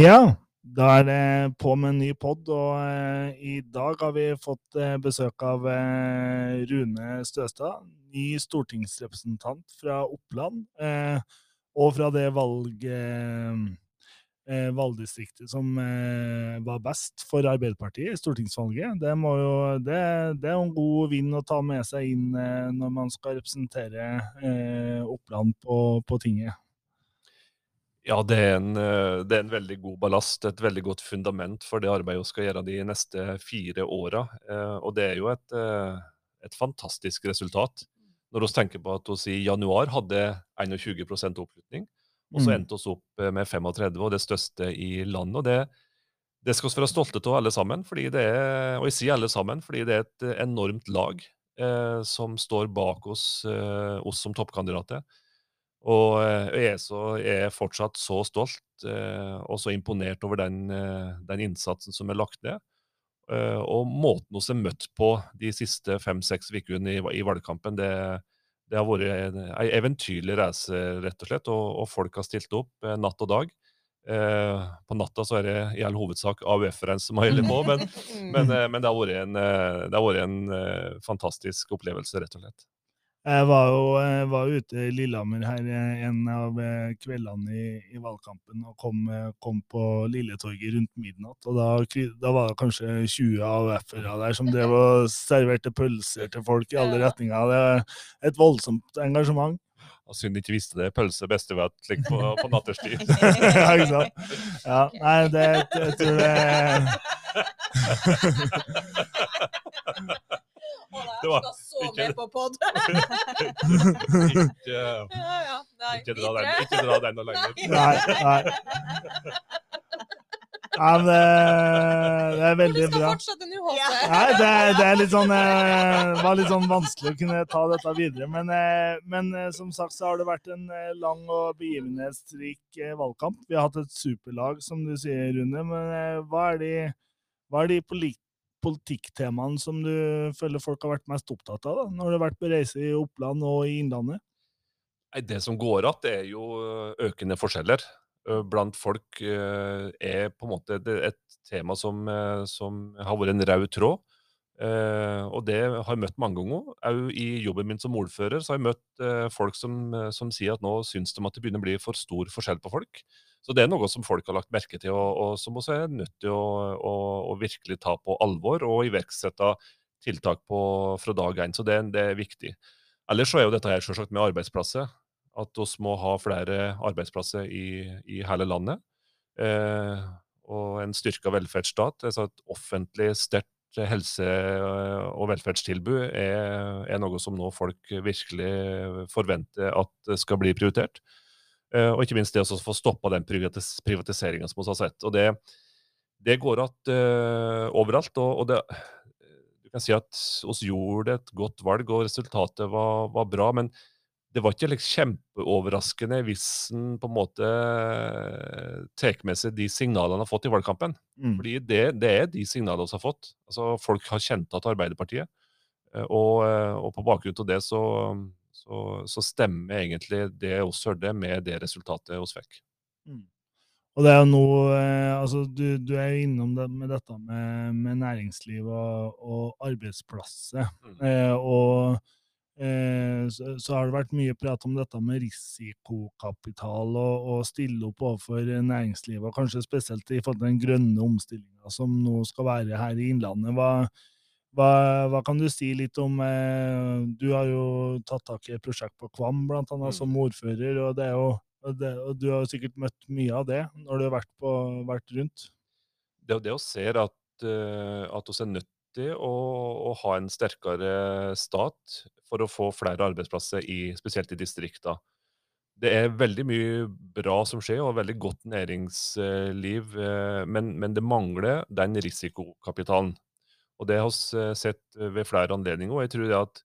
Ja, da er det på med en ny pod, og eh, i dag har vi fått eh, besøk av eh, Rune Støstad, ny stortingsrepresentant fra Oppland, eh, og fra det valg, eh, eh, valgdistriktet som var best for Arbeiderpartiet i stortingsvalget. Det, jo, det, det, er en god vind å ta med seg inn når man skal representere Oppland på, på tinget. Ja, det er, en, eh, det er, en, veldig god ballast, et veldig godt fundament for det arbeidet vi skal gjøre de neste fire åra. Eh, og det er jo et, eh, et, fantastisk resultat. Når vi tenker på at vi i januar hadde 21% oppslutning, og så mm. endte vi opp med 35, og det største i landet. og det, det skal vi være stolte av alle sammen, fordi det er, og jeg sier alle sammen, fordi det er et enormt lag eh, som står bak oss, eh, oss som toppkandidater. Og ESO jeg er, fortsatt så stolt eh, og så imponert over den, eh, den, innsatsen som er lagt ned. og måten vi er møtt på de siste fem-seks ukene i, i, valgkampen, det, det, har vært en, en eventyrlig reise, rett og slett. Og, og, folk har stilt opp natt og dag. Eh, på natta så er det i all hovedsak AUF-rens som har holdt på, men, men, men, det har vært en, det har vært en fantastisk opplevelse, rett og slett. Jeg var jo var ute i Lillehammer her eh, en av eh, kveldene i, i valgkampen og kom, eh, kom, på Lilletorget rundt midnatt. og Da, da var det kanskje 20 AUF-ere der som drev og serverte pølser til folk i alle retninger. Det er et voldsomt engasjement. Og Synd ikke visste det. Pølse bestevenn like, på, på natterstid. ja, ikke sant. Ja, nei, det jeg tror det det var så ikke, med på pod. ikke, ja, ja, nei, ikke, dra den, ikke dra den noe lenger. Nei, nei. Ja, det, det, er veldig bra. Nei, det, det er litt sånn, det var litt sånn vanskelig å kunne ta dette videre. Men, eh, men eh, som sagt så har det vært en lang og begivenhetsrik valgkamp. Vi har hatt et superlag, som du sier, Rune. Men hva er de, hva er de polit politikktemaene som du føler folk har vært mest opptatt av, da, når du har vært på reise i Oppland og i Innlandet? Det som går igjen, er jo økende forskjeller blant folk. er på en måte et tema som, som har vært en rød tråd. Og det har jeg møtt mange ganger. Òg i jobben min som ordfører så har jeg møtt folk som, som, sier at nå syns de at det begynner å bli for stor forskjell på folk. Så det er noe som folk har lagt merke til, og, og som også er nødt til å, å, å, virkelig ta på alvor og iverksette tiltak på fra dag én. Så det, det, er viktig. Ellers så er jo dette her selvsagt med arbeidsplasser. At vi må ha flere arbeidsplasser i, i hele landet. Eh, og en styrka velferdsstat. Altså et offentlig sterkt helse- og velferdstilbud er, er, noe som nå folk virkelig forventer at skal bli prioritert. Uh, og ikke minst det å få stoppa den privatis privatiseringa som vi har sett. Og det, det går igjen uh, overalt. Og, og det, du kan si at oss gjorde et godt valg, og resultatet var, var bra. Men det var ikke liksom kjempeoverraskende hvis en på en måte tar med seg de signalene han har fått i valgkampen. Mm. Fordi det, det, er de signalene vi har fått. Altså, folk har kjent at Arbeiderpartiet. Uh, og, og på bakgrunn av det så så, så stemmer egentlig det oss hørte, med det resultatet oss fikk. Mm. Og det er jo noe eh, altså du, du, er jo innom det med dette med, med næringsliv og, og arbeidsplasser. Mm. Eh, og eh, så, så, har det vært mye prat om dette med risikokapital og, og stille opp overfor næringslivet, og kanskje spesielt i forhold til den grønne omstillinga som nå skal være her i Innlandet. Hva, hva, hva, kan du si litt om eh, Du har jo tatt tak i et prosjekt på Kvam, blant annet, mm. som ordfører. og, jo, det, og Du har sikkert møtt mye av det når du har vært, på, vært rundt? Det er jo det å se at, uh, at vi er nødt til å, å, ha en sterkere stat for å få flere arbeidsplasser, i, spesielt i distriktene. Det er veldig mye bra som skjer, og veldig godt næringsliv, uh, men, men det mangler den risikokapitalen. Og det har vi eh, sett eh, ved flere anledninger. Og jeg tror det at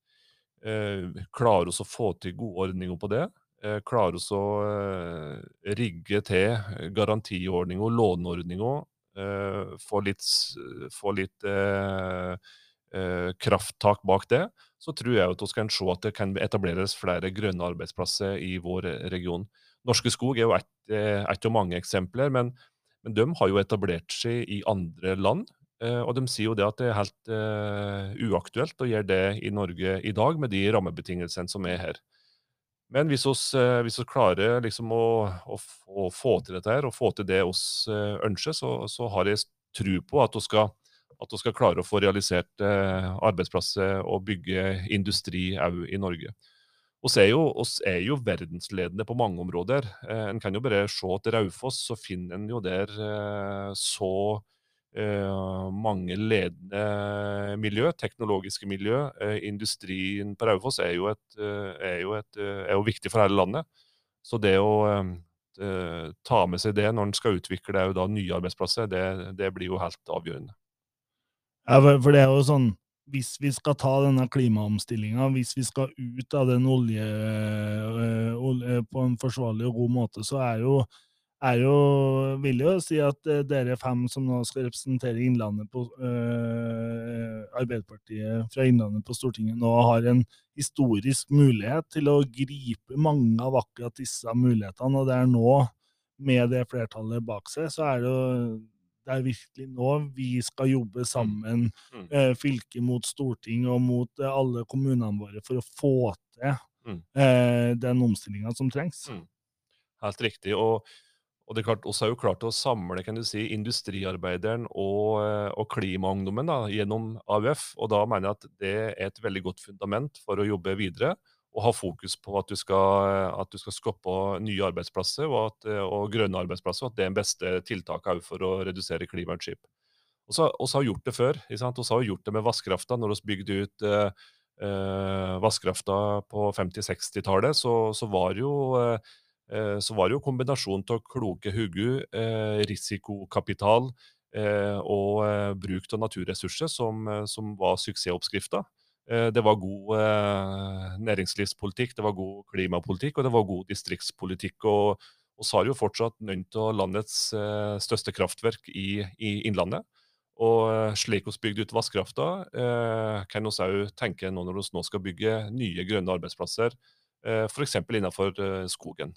eh, klarer oss å få til gode ordninger på det, eh, klarer oss å eh, rigge til garantiordninger låneordninger, eh, få litt, få litt krafttak bak det, så tror jeg at vi kan se at det kan etableres flere grønne arbeidsplasser i vår region. Norske Skog er jo ett et av mange eksempler, men Men de har jo etablert seg i andre land, og de sier jo det at det er helt uaktuelt å gjøre det i Norge i dag, med de rammebetingelsene som er her. Men hvis vi klarer liksom å, å, å, få til dette her, og få til det oss ønsker, så, så har jeg tro på at vi skal, skal klare å få realisert arbeidsplasser og bygge industri òg i Norge. Vi er, er, jo verdensledende på mange områder. Eh, en kan jo bare se til Raufoss, så finner en jo der eh, så eh, mange ledende miljø, teknologiske miljø. Eh, industrien på Raufoss er, er, er, jo viktig for hele landet. Så det å eh, ta med seg det når en skal utvikle nye arbeidsplasser, det, det blir jo helt avgjørende. Ja, for det er jo sånn hvis vi skal ta denne klimaomstillinga, hvis vi skal ut av den olje, olje, på en forsvarlig og god måte, så er jo, er jo vil jo si at øh, dere fem som nå skal representere Innlandet på øh, Arbeiderpartiet fra Innlandet på Stortinget, nå har en historisk mulighet til å gripe mange av akkurat disse mulighetene. Og det er nå, med det flertallet bak seg, så er det jo det er virkelig nå vi skal jobbe mm. sammen, mm. eh, fylke mot storting og mot eh, alle kommunene våre, for å få til mm. eh, den omstillinga som trengs. Mm. Helt riktig. og og det er klart, oss har jo klart å samle kan du si, industriarbeideren og, eh, og klimaungdommen da, gjennom AUF. og Da mener jeg at det er et veldig godt fundament for å jobbe videre og ha fokus på at du skal, at du skal skape nye arbeidsplasser og, at, og, grønne arbeidsplasser. og At det er det beste tiltaket for å redusere klimautslipp. Vi har gjort det før. Vi har gjort det med vannkrafta. Når vi bygde ut eh, eh vannkrafta på 50-60-tallet, så, så, var jo eh, så var det jo kombinasjonen av kloke hoder, eh, risikokapital eh, og eh, bruk av naturressurser som, som var suksessoppskrifta. Eh, det var god eh, næringslivspolitikk, det var god klimapolitikk og det var god distriktspolitikk. og vi har jo fortsatt noen av landets eh, største kraftverk i, i Innlandet. Og slik vi bygde ut vannkrafta, kan vi òg tenke nå når vi nå skal bygge nye grønne arbeidsplasser, eh, f.eks. innenfor skogen.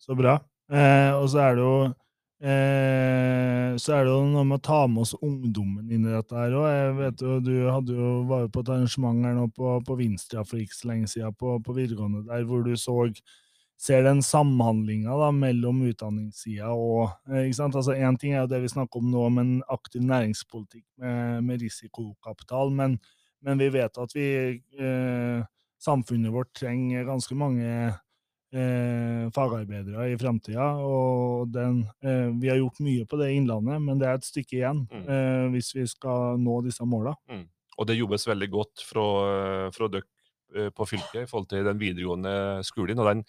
Så bra. Eh, og så er det jo Eh, så er det jo noe med å ta med oss ungdommen inn i dette her òg. Jeg vet jo, Du hadde jo, var jo på et arrangement her nå på, på Vinstra for ikke så lenge siden, på, på videregående, der hvor du så ser den samhandlinga mellom utdanningssida og eh, ikke sant? Altså Én ting er jo det vi snakker om nå, med en aktiv næringspolitikk med, med risikokapital, men, men, vi vet at vi, eh, samfunnet vårt trenger ganske mange eh, fagarbeidere i framtida. Og den, eh, vi har gjort mye på det i Innlandet, men det er et stykke igjen mm. eh, hvis vi skal nå disse måla. Mm. Og det jobbes veldig godt fra, fra dere eh, på fylket i forhold til den videregående skolen. og den,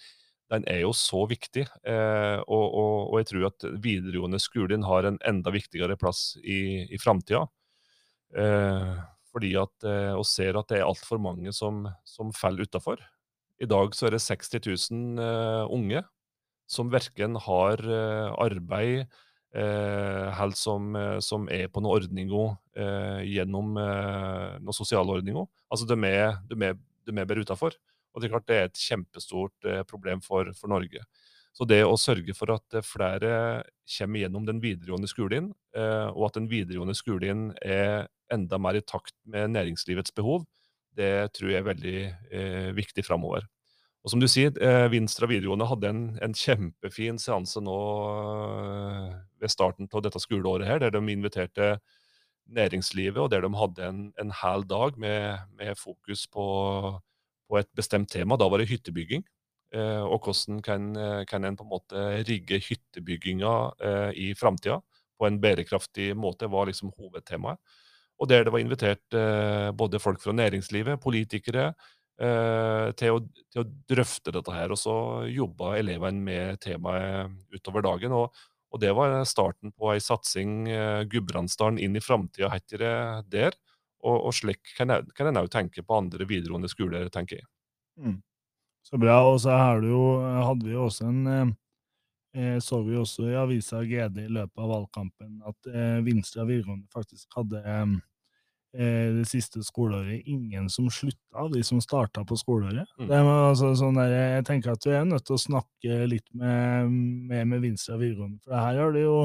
den er jo så viktig. Eh, og, og, og, jeg tror at videregående skolen har en enda viktigere plass i, i framtida. Eh, fordi at vi ser at det er altfor mange som, som faller utafor. I dag så er det 60 000 uh, unge som verken har uh, arbeid uh, eller som, som, er på noen ordninger gjennom noen sosiale ordninger. Altså de er, de er, de er bare utafor. Og det er klart det er et kjempestort problem for, for, Norge. Så det å sørge for at flere kommer gjennom den videregående skolen, og at den videregående skolen er enda mer i takt med næringslivets behov, det tror jeg er veldig eh, viktig framover. Og som du sier, eh, Vinstra videregående hadde en, en kjempefin seanse nå eh, ved starten av dette skoleåret, her, der de inviterte næringslivet, og der de hadde en, en hel dag med, med fokus på, på, et bestemt tema. Da var det hyttebygging. Eh, og hvordan kan, kan, en på en måte rigge hyttebygginga eh, i framtida på en bærekraftig måte, var liksom hovedtemaet. Og der det var invitert eh, både folk fra næringslivet, politikere, eh, til, å, til, å, drøfte dette her. Og så jobba elevene med temaet utover dagen. Og, og det var starten på ei satsing, eh, Gudbrandsdalen inn i framtida, heter det der. Og, og slik kan en òg tenke på andre videregående skoler, tenker jeg. Mm. Så bra. Og så hadde vi jo også en eh, så vi også i avisa GD i løpet av valgkampen at eh, Vinstra videregående faktisk hadde eh, det siste skoleåret ingen som slutta av de som starta på skoleåret. Mm. Det altså, sånn der, jeg tenker at vi er nødt til å snakke litt med, med, med Vinstra videregående, for her har det jo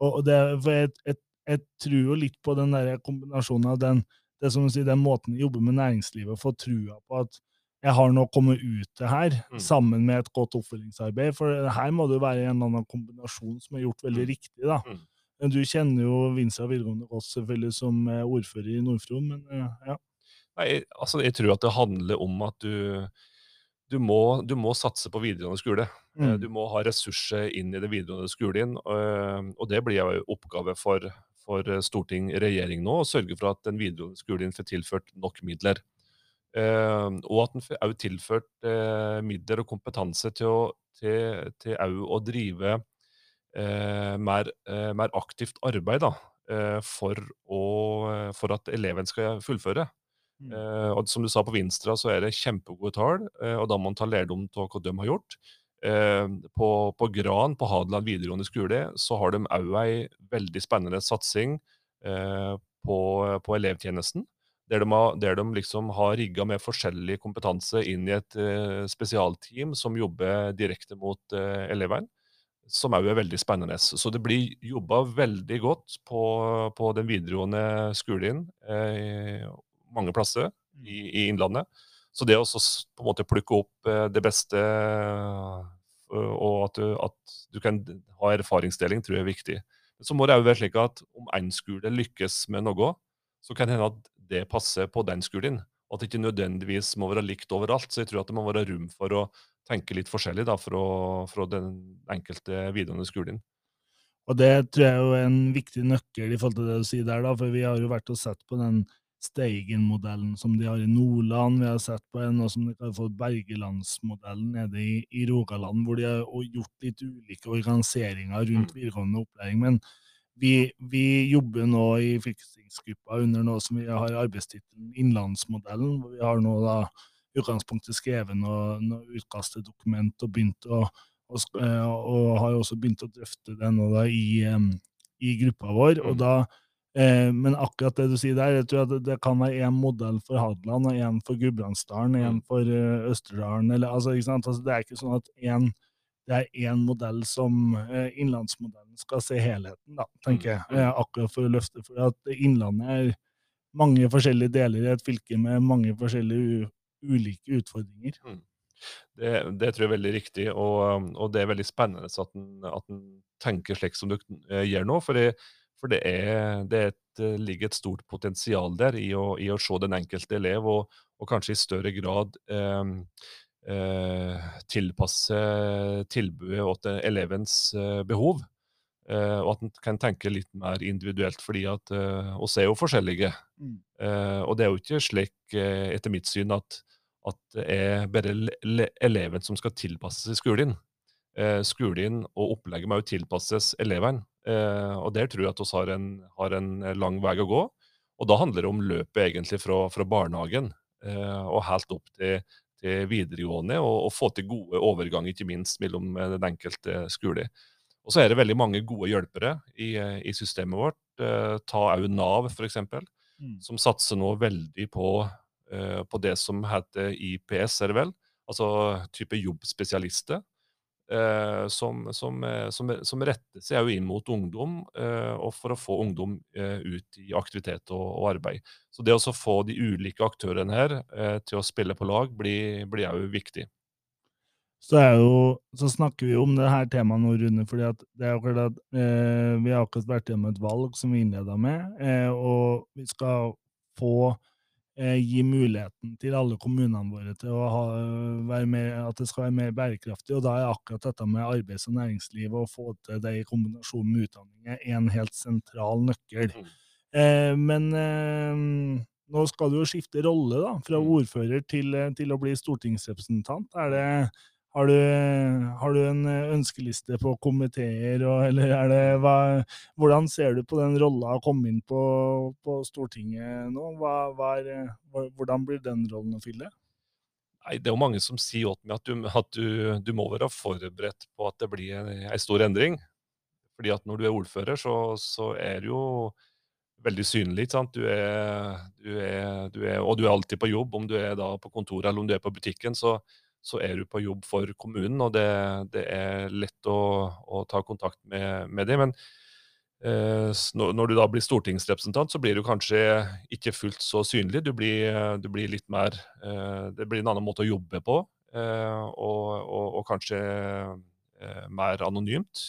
og, det, jeg, jeg, jeg tror jo litt på den der kombinasjonen av den, det som sier, den måten de jobber med næringslivet, få trua på at jeg har nå kommet ut til her, Mm. sammen med et godt oppfølgingsarbeid. For her må det jo være en eller annen kombinasjon som er gjort veldig Mm. riktig. da. Mm. Men Du kjenner jo Vinsa videregående også selvfølgelig som eh, ordfører i Nord-Fron, men eh, ja. Nei, altså, jeg tror at det handler om at du, du, må, du må satse på videregående skole. Eh, Mm. Du må ha ressurser inn i det videregående skolen, og, og det blir jo oppgave for, for storting, regjering nå, å sørge for at den videregående skolen får tilført nok midler. Eh, og at den får tilført eh, midler og kompetanse til å, til, til å drive mer, eh, mer aktivt arbeid da, eh, for, å, for at eleven skal fullføre. Mm. Eh, og som du sa på Vinstra, så er det kjempegode tall, eh, og da må man ta lærdom av hva de har gjort. Eh, på, på Gran, på Hadeland videregående skole, så har de òg ei veldig spennende satsing eh, på, på elevtjenesten. Der de, har, der de liksom har rigga med forskjellig kompetanse inn i et eh, spesialteam som jobber direkte mot eh, elevene. Som òg er veldig spennende. Så det blir jobba veldig godt på, på den videregående skolen eh, mange plasser i, i Innlandet. Så det å så på en måte plukke opp eh, det beste, eh, og at du, at du kan ha erfaringsdeling, tror jeg er viktig. Men så må det òg være slik at om én skole lykkes med noe, så kan det hende at det passer på den skolen. Og at det ikke nødvendigvis må være likt overalt. Så jeg tror at det må være rom for å tenke litt forskjellig da, fra, fra den enkelte videregående skolen. Og det tror jeg er jo en viktig nøkkel i forhold til det du sier der, da, for vi har jo vært og sett på den Steigen-modellen som de har i Nordland. Vi har sett på en som de kaller for Bergelandsmodellen nede i, i Rogaland, hvor de har gjort litt ulike organiseringer rundt videregående opplæring. Men vi, vi jobber nå i fylkestingsgruppa under noe som vi har arbeidstittelen Innlandsmodellen, hvor vi har nå da utgangspunktet skrevet noe, noe utkast til dokument og begynt å og, eh, og har også begynt å drøfte det nå da i, i gruppa vår. og Mm. da Eh, men akkurat det du sier der, jeg tror at det, det kan være én modell for Hadeland, og én for Gudbrandsdalen, én Mm. for uh, Østerdalen. Eller, altså? Altså, det er ikke sånn at en, det er én modell som eh, Innlandsmodellen skal se helheten, da, tenker jeg. Mm. Eh, akkurat for å løfte. For at Innlandet er mange forskjellige deler i et fylke med mange forskjellige ulike utfordringer. Det, det tror jeg er veldig riktig, og, og det er veldig spennende at en, at en tenker slik som du eh, gjør nå. For, det, for det, er, det er et, eh, ligger et stort potensial der i å, i å se den enkelte elev, og, og kanskje i større grad eh, eh, tilpasse tilbudet til elevens eh, behov. Eh, og at en kan tenke litt mer individuelt, fordi at eh, oss er jo forskjellige. Mm. Uh, og det er jo ikke slik, etter mitt syn, at, at det er bare le- le- eleven som skal tilpasses i skolen. Skolen og opplegget må jo tilpasses elevene. Eh, og der tror jeg at vi har en, har en lang vei å gå. Og da handler det om løpet egentlig fra, fra barnehagen eh, og helt opp til, til videregående, og, og få til gode overganger, ikke minst mellom den enkelte skole. Og så er det veldig mange gode hjelpere i, eh, i systemet vårt. Eh, ta òg Nav, f.eks Mm. som satser nå veldig på, eh, på det som heter IPS, er det vel? Altså type jobbspesialister. Som, som, som, som retter seg inn mot ungdom, og for å få ungdom ut i aktivitet og, og arbeid. Så det å få de ulike aktørene her til å spille på lag, blir jo viktig. Så, jo, så snakker vi om det her temaet nå, Rune, fordi at det er akkurat at eh, vi har akkurat vært gjennom et valg som vi innleda med, eh, og vi skal få eh, gi muligheten til alle kommunene våre til å ha, være mer, at det skal være mer bærekraftig, og da er akkurat dette med arbeids- og næringsliv og få til det i kombinasjon med utdanning en helt sentral nøkkel. Mm. Eh, men eh, nå skal du jo skifte rolle, da, fra Mm. ordfører til, eh, til å bli stortingsrepresentant. Er det, har, du, har du en eh, ønskeliste på komiteer, eller er det hva, Hvordan ser du på den rolla å komme inn på, på Stortinget nå? Hva, hva er, hvordan blir den rollen å fylle? Nei, Det er jo mange som sier til meg at, du, at du, du må være forberedt på at det blir en, en stor endring. Fordi at når du er ordfører, så, så er det jo veldig synlig. Du er, du er, du er, og du er alltid på jobb. Om du er på kontoret eller om du er på butikken, så, så er du på jobb for kommunen. Og det, det er lett å, å, ta kontakt med, med dem. Men eh, når du da blir stortingsrepresentant, så blir du kanskje ikke fullt så synlig. Du blir, du blir litt mer eh, Det blir en annen måte å jobbe på, eh, og, og, og, kanskje eh, mer anonymt.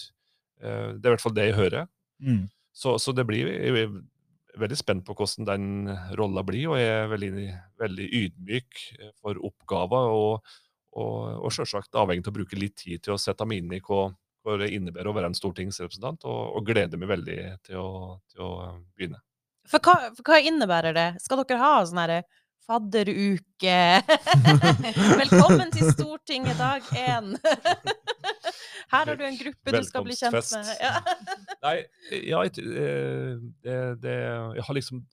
Eh, det er i hvert fall det jeg hører. Mm. Så, så, det blir jeg er veldig spent på hvordan den rolla blir, og jeg er veldig, veldig ydmyk for oppgaver. Og, og, og selvsagt avhengig av å bruke litt tid til å sette meg inn i hva, hva det innebærer å være en stortingsrepresentant, og, og gleder meg veldig til å, til å begynne. For hva, for hva, innebærer det? Skal dere ha sånn herre fadderuke? Velkommen til Stortinget dag én! Her har du en gruppe du skal bli kjent med. Ja. Nei, ja, eh, det, det, jeg har liksom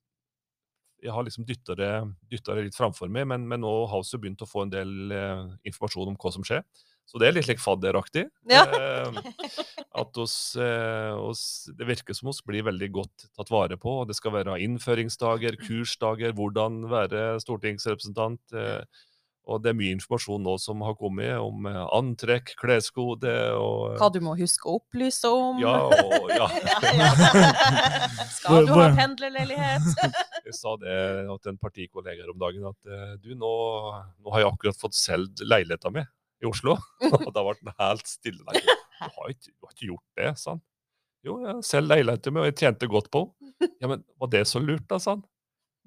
jeg har liksom dytta det, det, litt framfor meg, men, men nå har vi begynt å få en del eh, informasjon om hva som skjer. Så det er litt like fadderaktig. Ja. Eh, at oss, eh, oss, det virker som oss blir veldig godt tatt vare på. Det skal være innføringsdager, kursdager, hvordan være stortingsrepresentant. Eh, og det er mye informasjon nå som har kommet om eh, antrekk, kleskode og Hva du må huske å opplyse om. Ja, og, ja. Skal du ha pendlerleilighet? Jeg sa det til en partikollega her om dagen, at eh, du, nå, nå har jeg akkurat fått solgt leiligheta mi i Oslo. og da ble den helt stille. Der. du har ikke, du har ikke gjort det, sa han. Jo, jeg selger leiligheten min, og jeg tjente godt på den. Ja, men var det så lurt, da, sa han.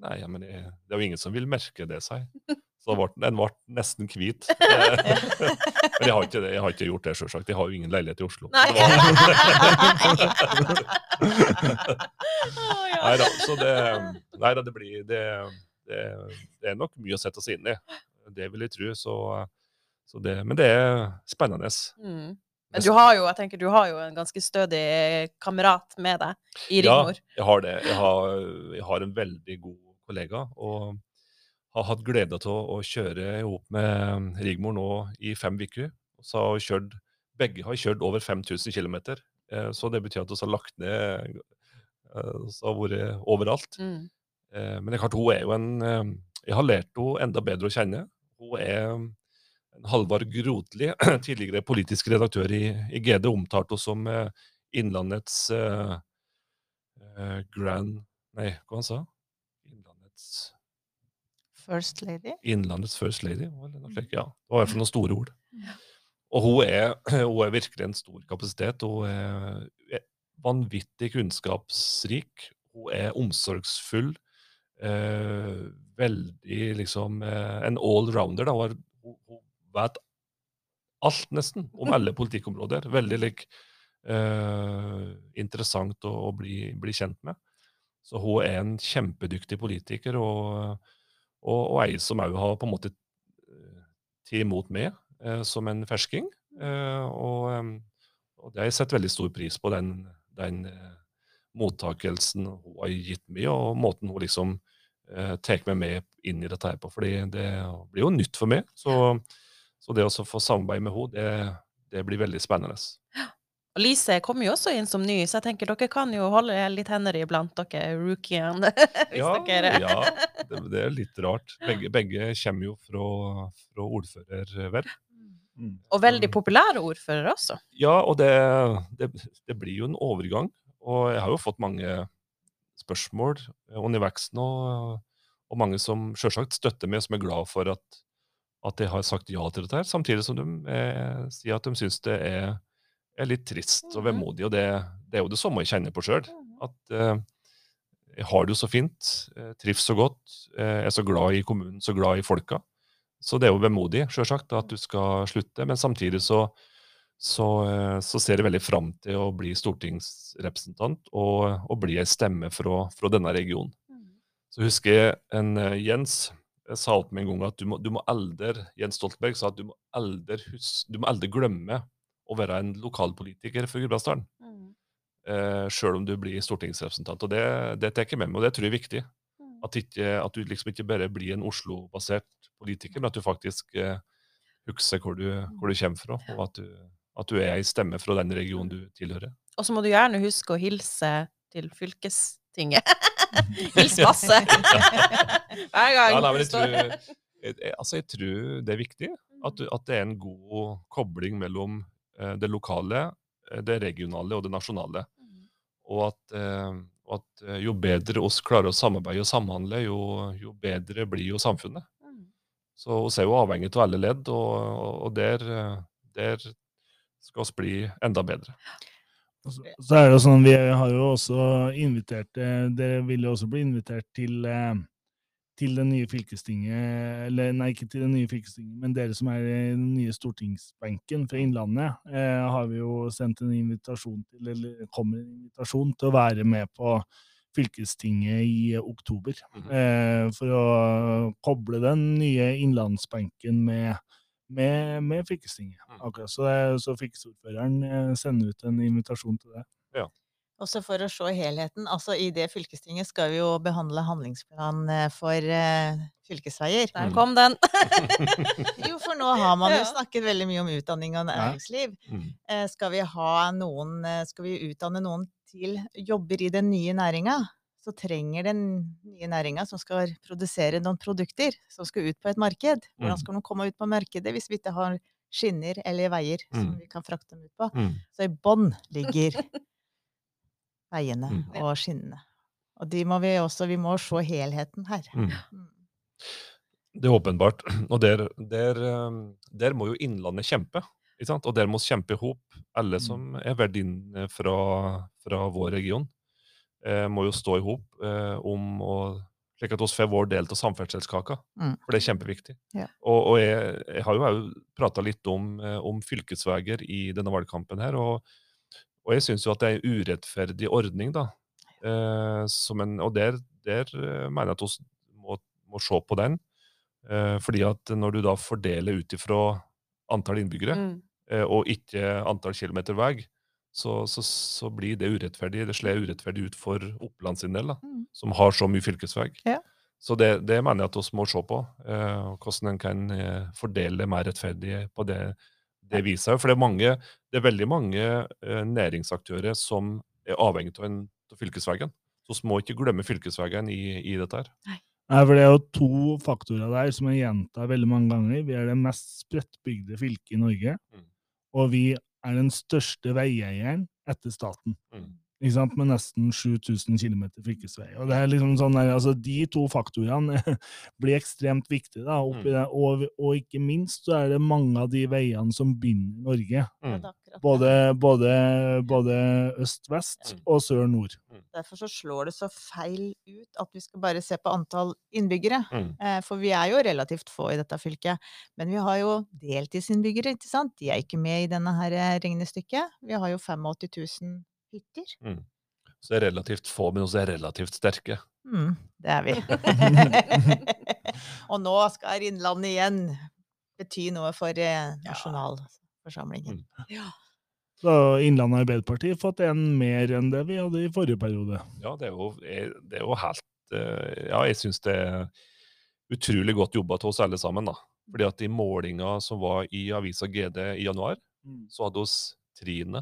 Nei, ja, men jeg, det er jo ingen som vil merke det, sa jeg. Så den ble nesten hvit. Men jeg har ikke jeg har ikke gjort det, sjølsagt. Jeg har jo ingen leilighet i Oslo. Nei, nei da, så det Nei da, det blir det, det, det, er nok mye å sette seg inn i. Det vil jeg tro. Så, så det, men det er spennende. Mm. Men du har jo jeg tenker, du har jo en ganske stødig kamerat med deg i Rigmor. Ja, jeg har det. Jeg har, jeg har en veldig god kollega. og har hatt glede av å kjøre ihop med Rigmor nå i fem uker. Så har kjørt, begge har kjørt over 5000 km. Eh, så det betyr at vi har lagt ned eh, Så har vært overalt. Mm. Eh, men det er klart, hun er jo en Jeg har lært henne enda bedre å kjenne. Hun er en Halvard Grotli, tidligere politisk redaktør i, i GD, omtalte henne som Innlandets uh, grand Nei, hva han sa Innlandets First Lady? Innlandets First Lady. Mm. Ja, det var i hvert fall noen store ord. Og hun er, hun er, virkelig en stor kapasitet. Hun er vanvittig kunnskapsrik. Hun er omsorgsfull. Eh, veldig liksom eh, En allrounder. Hun, hun, hun, vet alt, nesten, om alle politikkområder. Veldig like, eh, interessant å, å bli, bli, kjent med. Så hun er en kjempedyktig politiker. og og, og ei som òg har på en måte eh, tatt imot meg eh, som en fersking. Eh, og, og det har jeg sett veldig stor pris på, den, den mottakelsen hun har gitt meg, og måten hun liksom eh, tar meg med inn i dette her på. fordi det blir jo nytt for meg. Så, så det å få samarbeide med henne, det, det blir veldig spennende. Lise kommer jo også inn som ny, så jeg tenker dere kan jo holde litt hender iblant, dere rookiene. ja, dere... ja det, det, er litt rart. Begge, begge kommer jo fra, fra ordførerverv. Mm. Og veldig populære ordførere også. Ja, og det, det, det, blir jo en overgang. Og jeg har jo fått mange spørsmål underveis nå, og mange som selvsagt støtter meg, som er glad for at, at jeg har sagt ja til dette her, samtidig som de eh, sier at de syns det er er litt trist og mhm. vemodig. Og det, det er jo det samme jeg kjenner på sjøl. Mhm. At eh, jeg har det jo så fint, eh, trives så godt, eh, er så glad i kommunen, så glad i folka. Så det er jo vemodig, sjølsagt, at du skal slutte. Men samtidig så, så, så, ser jeg veldig fram til å bli stortingsrepresentant og, og bli ei stemme fra, fra, denne regionen. Mhm. Så husker jeg en Jens jeg sa til meg en gang at du må, du må aldri Jens Stoltenberg sa at du må aldri glemme å være en lokalpolitiker for Gudbrandsdalen. Mm. Eh, Sjøl om du blir stortingsrepresentant. Og det, det tar jeg med meg, og det tror jeg er viktig. Mm. At, ikke, at, du liksom ikke bare blir en Oslo-basert politiker, men at du faktisk eh, husker hvor du, hvor du kommer fra, og at du, at du er ei stemme fra den regionen du tilhører. Og så må du gjerne huske å hilse til fylkestinget. Hils masse. Hver gang. Ja, nei, men jeg tror, jeg, altså, jeg tror det er viktig at, du- at det er en god kobling mellom det lokale, eh, det regionale og det nasjonale. Og at, eh, og at eh, jo bedre oss klarer å samarbeide og samhandle, jo, jo bedre blir jo samfunnet. Mm. Så vi er jo avhengig av alle ledd, og, og der, eh, der skal vi bli enda bedre. Så, så er det sånn, Vi har jo også invitert eh, Dere vil jo også bli invitert til, eh, til det nye fylkestinget Eller nei, ikke til det nye fylkestinget, men dere som er i den nye stortingsbenken fra Innlandet, eh, har vi jo sendt en invitasjon til, eller kommer en invitasjon til å være med på fylkestinget i oktober. Mhm. eh, for å koble den nye innlandsbenken med med, med fylkestinget. Mm. Akkurat, så, så fylkesordføreren eh, sender ut en invitasjon til det. Også for å se helheten. altså I det fylkestinget skal vi jo behandle handlingsplan eh, for uh, fylkesveier. Der kom den. Jo, for nå har man jo snakket veldig mye om utdanning og næringsliv. Mm. Eh, Skal vi ha noen uh, Skal vi utdanne noen til jobber i den nye næringa, så trenger den nye næringa som skal produsere noen produkter, som skal ut på et marked. Hvordan Mm. skal de komme ut på markedet hvis vi ikke har skinner eller veier som Mm. vi kan frakte dem ut på? Mm. Så i bånn ligger veiene Mm. og skinnene. Og de må vi også, vi må se helheten her. Mm. Mm. Det er åpenbart. Og der, der, eh, der må jo Innlandet kjempe. Ikke sant? Og der må vi kjempe i hop, alle som er verdiene fra, fra vår region. Eh, må jo stå i hop eh, om å slik at vi får vår del av samferdselskaka. Mm. For det er kjempeviktig. Ja. Og, og jeg, jeg har jo prata litt om, eh, om fylkesveier i denne valgkampen her, og, og jeg syns jo at det er en urettferdig ordning, da. Eh, som en, og der, der eh, mener jeg at vi må, må se på den. Eh, fordi at når du da fordeler ut ifra antall innbyggere, Mm. eh, og ikke antall kilometer vei, så, så, så blir det urettferdig. Det slår urettferdig ut for Oppland sin del, da, Mm. som har så mye fylkesvei. Ja. Så det, det mener jeg at vi må se på, eh, hvordan en kan eh, fordele mer rettferdig på det, det viser jo, For det er, mange, det er veldig mange eh, næringsaktører som er avhengig av, en, av fylkesveien. Så vi må ikke glemme fylkesveien i, i dette her. Nei, for Det er jo to faktorer der som jeg gjentar veldig mange ganger. Vi er det mest spredtbygde fylket i Norge, Mm. og vi er den største veieieren etter staten. Mm. Ikke sant? Med nesten 7000 km fylkesvei. Og det er liksom sånn der, altså De to faktorene blir ekstremt viktige. da, oppi Mm. det, og, og ikke minst så er det mange av de veiene som binder Norge. Mm. Både, både, både øst-vest Mm. og sør-nord. Derfor så slår det så feil ut at vi skal bare se på antall innbyggere. Mm. Eh, For vi er jo relativt få i dette fylket. Men vi har jo deltidsinnbyggere, ikke sant. De er ikke med i denne her eh, regnestykket. Vi har jo 85 000 hytter. Mm. Så det er relativt få, men også er relativt sterke. Mm, det er vi. Og nå skal Innlandet igjen bety noe for eh, nasjonalforsamlingen. Så Innlandet Arbeiderparti har fått en mer enn det vi hadde i forrige periode. Ja, det er jo, er- det er jo helt eh, Ja, jeg syns det er utrolig godt jobba av oss alle sammen, da. Fordi at i målinga som var i avisa GD i januar, så hadde oss triende,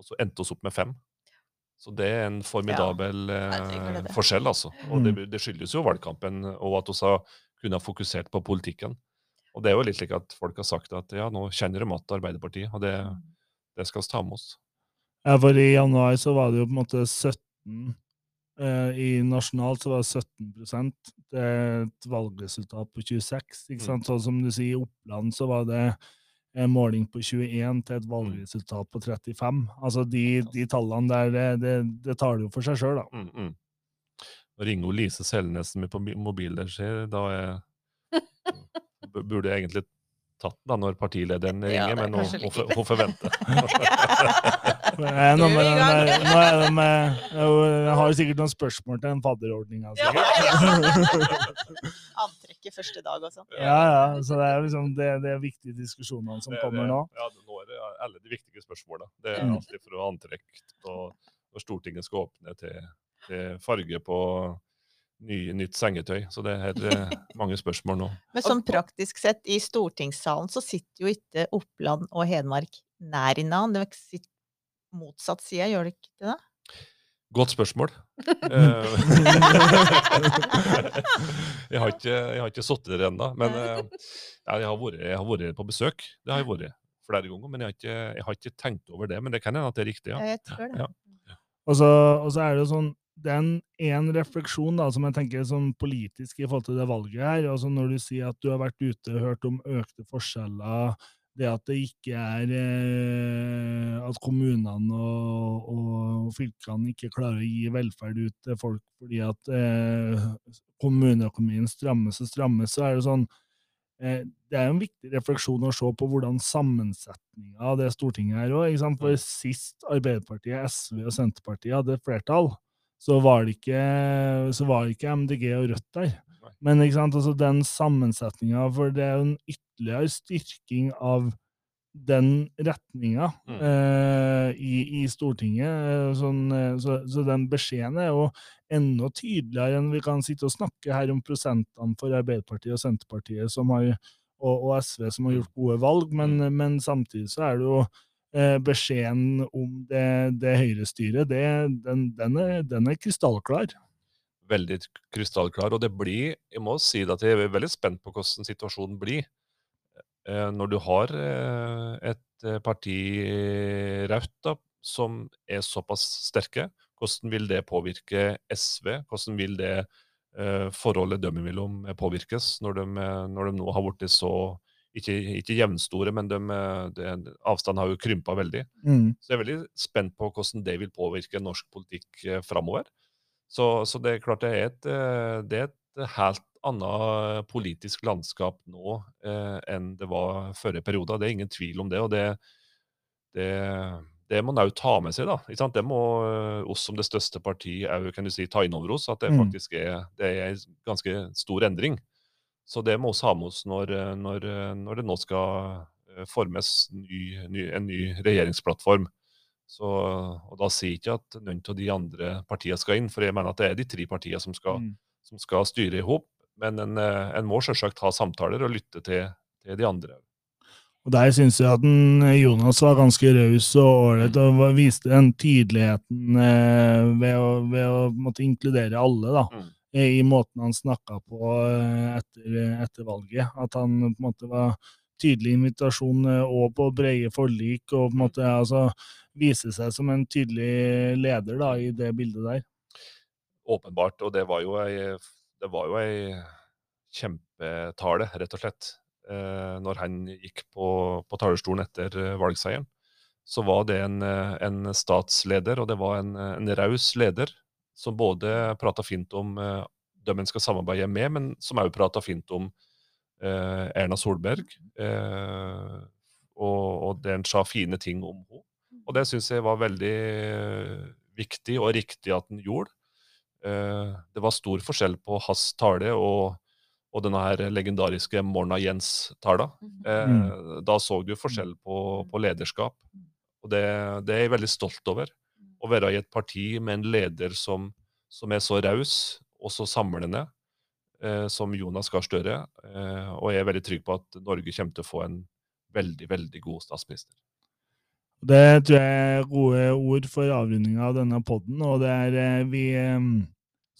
og så endte oss opp med fem. Så det er en formidabel Herregud, eh, det. forskjell, altså. Og det, det skyldes jo valgkampen, og at vi har kunnet fokusert på politikken. Og det er jo litt slik at folk har sagt at ja, nå kjenner de igjen Arbeiderpartiet, og det, det skal vi ta med oss. Ja, for i januar så var det jo på en måte 17 eh, I nasjonalt så var det 17 Det er et valgresultat på 26. ikke Mm. sant? Sånn som du sier, i Oppland så var det en måling på 21 til et valgresultat på 35. Altså de, de tallene der, det, det, det tar det jo for seg sjøl, da. Mm, mm. Nå ringer jo Lise Selnesen min på mobilen ser jeg. Da er, burde jeg egentlig tatt den da når partilederen ringer, er men hun, hun, like får- vente. Eh, Nå, Du er med er jeg har sikkert noen spørsmål til den fadderordninga. Ja, Antrekket første dag og sånn. Ja, ja. Så det er liksom det, det er viktige diskusjonene som Det- kommer nå. Ja, nå er det alle de viktige spørsmålene. Det er alltid alltid fra antrekk og når Stortinget skal åpne til, til farge på ny, nytt sengetøy. Så det er eh, mange spørsmål nå. Men sånn praktisk sett, i stortingssalen så sitter jo ikke Oppland og Hedmark nær innan. Det sitter motsatt side, gjør det ikke det? Godt spørsmål. Eh, jeg har ikke, jeg har ikke sittet der ennå. Men eh, jeg, har vært, jeg har vært på besøk. Det har jeg vært flere ganger. Men jeg har ikke, jeg har ikke tenkt over det. Men det kan hende at det er riktig. ja. Jeg tror det. Ja. Og så, og så er det jo sånn det er en, en refleksjon da, som jeg tenker er sånn politisk i forhold til det valget her. altså Når du sier at du har vært ute og hørt om økte forskjeller, det at det ikke er eh, At kommunene og, og fylkene ikke klarer å gi velferd ut til folk fordi at eh, kommuneøkonomien strammes og strammes, så er det sånn eh, Det er en viktig refleksjon å se på hvordan sammensetninga av det Stortinget er òg. For sist Arbeiderpartiet, SV og Senterpartiet hadde flertall, så var det ikke, så var det ikke MDG og Rødt der. Men ikke sant, altså den sammensetninga, for det er jo en ytterligere styrking av den retninga Mm. eh, i, i Stortinget. eh, Sånn, eh, så, så den beskjeden er jo enda tydeligere enn vi kan sitte og snakke her om prosentene for Arbeiderpartiet og Senterpartiet som har, og, og SV som har gjort gode valg, men, men samtidig så er det jo beskjeden om det, det høyrestyret, det, den, den, er, den er krystallklar. Veldig krystallklar. Og det blir Jeg må si det at jeg er veldig spent på hvordan situasjonen blir. Eh, Når du har eh, et eh, parti, Raudt, som er såpass sterke, hvordan vil det påvirke SV? Hvordan vil det eh, forholdet dem imellom påvirkes, når de, når de nå har blitt så ikke, ikke jevnstore, men de, de, avstanden har jo krympa veldig. Mm. Så jeg er veldig spent på hvordan det vil påvirke norsk politikk framover. Så, så det er klart det er et, eh, det er et helt annet politisk landskap nå eh, enn det var forrige periode. Det er ingen tvil om det. og det, det, det må en òg ta med seg. da? Det må eh, oss som det største partiet òg kan du si, ta inn over oss. At det Mm. faktisk er, det er en ganske stor endring. Så det må vi ha med oss når, eh, når, eh, når det nå skal eh, formes ny, ny, en ny regjeringsplattform. Så, og Da sier jeg ikke at noen av de andre partiene skal inn, for jeg mener at det er de tre partiene som skal, Mm. som skal styre i hop. Men en, eh, en må selvsagt ha samtaler og lytte til, til de andre. Og Der syns jeg at den, Jonas var ganske raus og ålreit, og viste den tydeligheten eh, ved, å, ved å måtte inkludere alle, da. Mm. eh, I måten han snakka på eh, etter, etter valget. At han på en måte var tydelig invitasjon eh, og på brede forlik, og på en måte altså vise seg som en tydelig leder da, i det bildet der. Åpenbart. Og det var jo ei, var jo ei kjempetale, rett og slett. Eh, når han gikk på, på talerstolen etter eh, valgseieren, så var det en, eh, en statsleder, og det var en, en raus leder, som både prata fint om eh, dem en skal samarbeide med, men som òg prata fint om Erna Solberg. Eh, og, og den sa fine ting om henne. Og det syns jeg var veldig eh, viktig og riktig at den gjorde. Eh, det var stor forskjell på hans tale og, og denne her legendariske Morna Jens-tala. Eh, Da så du forskjell på, på lederskap. Og det, det er jeg veldig stolt over. Å være i et parti med en leder som, som er så raus og så samlende eh, som Jonas Gahr Støre. Eh, og jeg er veldig trygg på at Norge kommer til å få en veldig, veldig god statsminister. Det tror jeg er gode ord for avrundinga av denne podden, og det er eh, vi eh,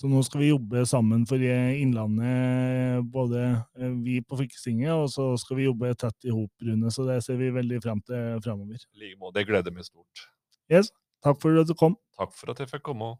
Så nå skal vi jobbe sammen for eh, Innlandet, både eh, vi på fylkestinget, og så skal vi jobbe tett i hop, Rune. Så det ser vi veldig frem til framover. I like måte. Det gleder meg stort. Yes. Takk for at du kom. Takk for at jeg fikk komme.